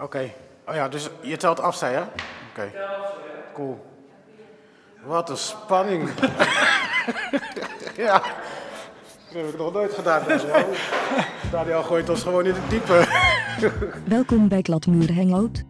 Oké. Oh ja, dus je telt af, zei je? Oké. Cool. Wat een spanning. ja. Dat heb ik nog nooit gedaan. Daniel. Gooit ons gewoon in het diepe. Welkom bij Kladmuur Hangout,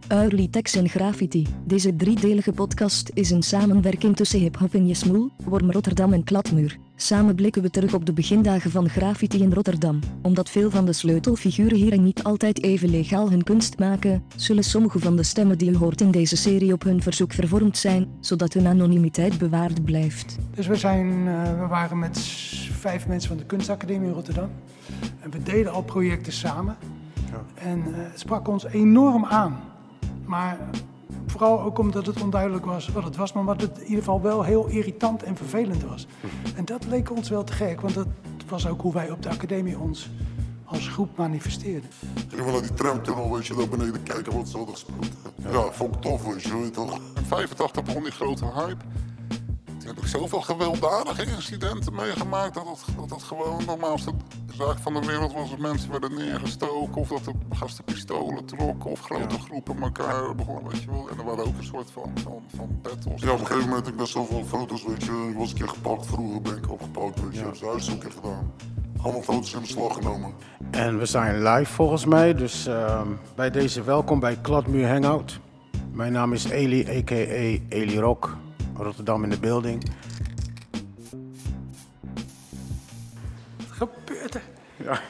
Text en Graffiti. Deze driedelige podcast is een samenwerking tussen Hip Hop in Jesmoel, Worm Rotterdam en Kladmuur. Samen blikken we terug op de begindagen van graffiti in Rotterdam. Omdat veel van de sleutelfiguren hier niet altijd even legaal hun kunst maken, zullen sommige van de stemmen die u hoort in deze serie op hun verzoek vervormd zijn, zodat hun anonimiteit bewaard blijft. Dus we, zijn, uh, we waren met vijf mensen van de Kunstacademie in Rotterdam. En we deden al projecten samen. Ja. En uh, het sprak ons enorm aan. Maar Vooral ook omdat het onduidelijk was wat het was, maar wat het in ieder geval wel heel irritant en vervelend was. En dat leek ons wel te gek, want dat was ook hoe wij op de academie ons als groep manifesteerden. Ik wil naar die tramtunnel, weet je, daar beneden kijken wat ze hadden gespeeld. Ja, vond ik tof, weet je, weet toch. In 85 begon die grote hype. Heb ik zoveel gewelddadige incidenten meegemaakt dat het, dat het gewoon normaalste zaak van de wereld was dat mensen werden neergestoken of dat de gasten pistolen trokken of grote groepen elkaar begonnen, weet je wel. En er waren ook een soort van, van, van battles. Ja, op een gegeven moment heb ik best wel veel foto's, weet je. Ik was een keer gepakt, vroeger ben ik opgepakt, weet je. Ja. Dus een keer gedaan. Allemaal foto's in beslag genomen. En we zijn live volgens mij, dus uh, bij deze welkom bij Kladmuur Hangout. Mijn naam is Eli, a.k.a. Eli Rock, Rotterdam in de building. Wat gebeurt er? Ja.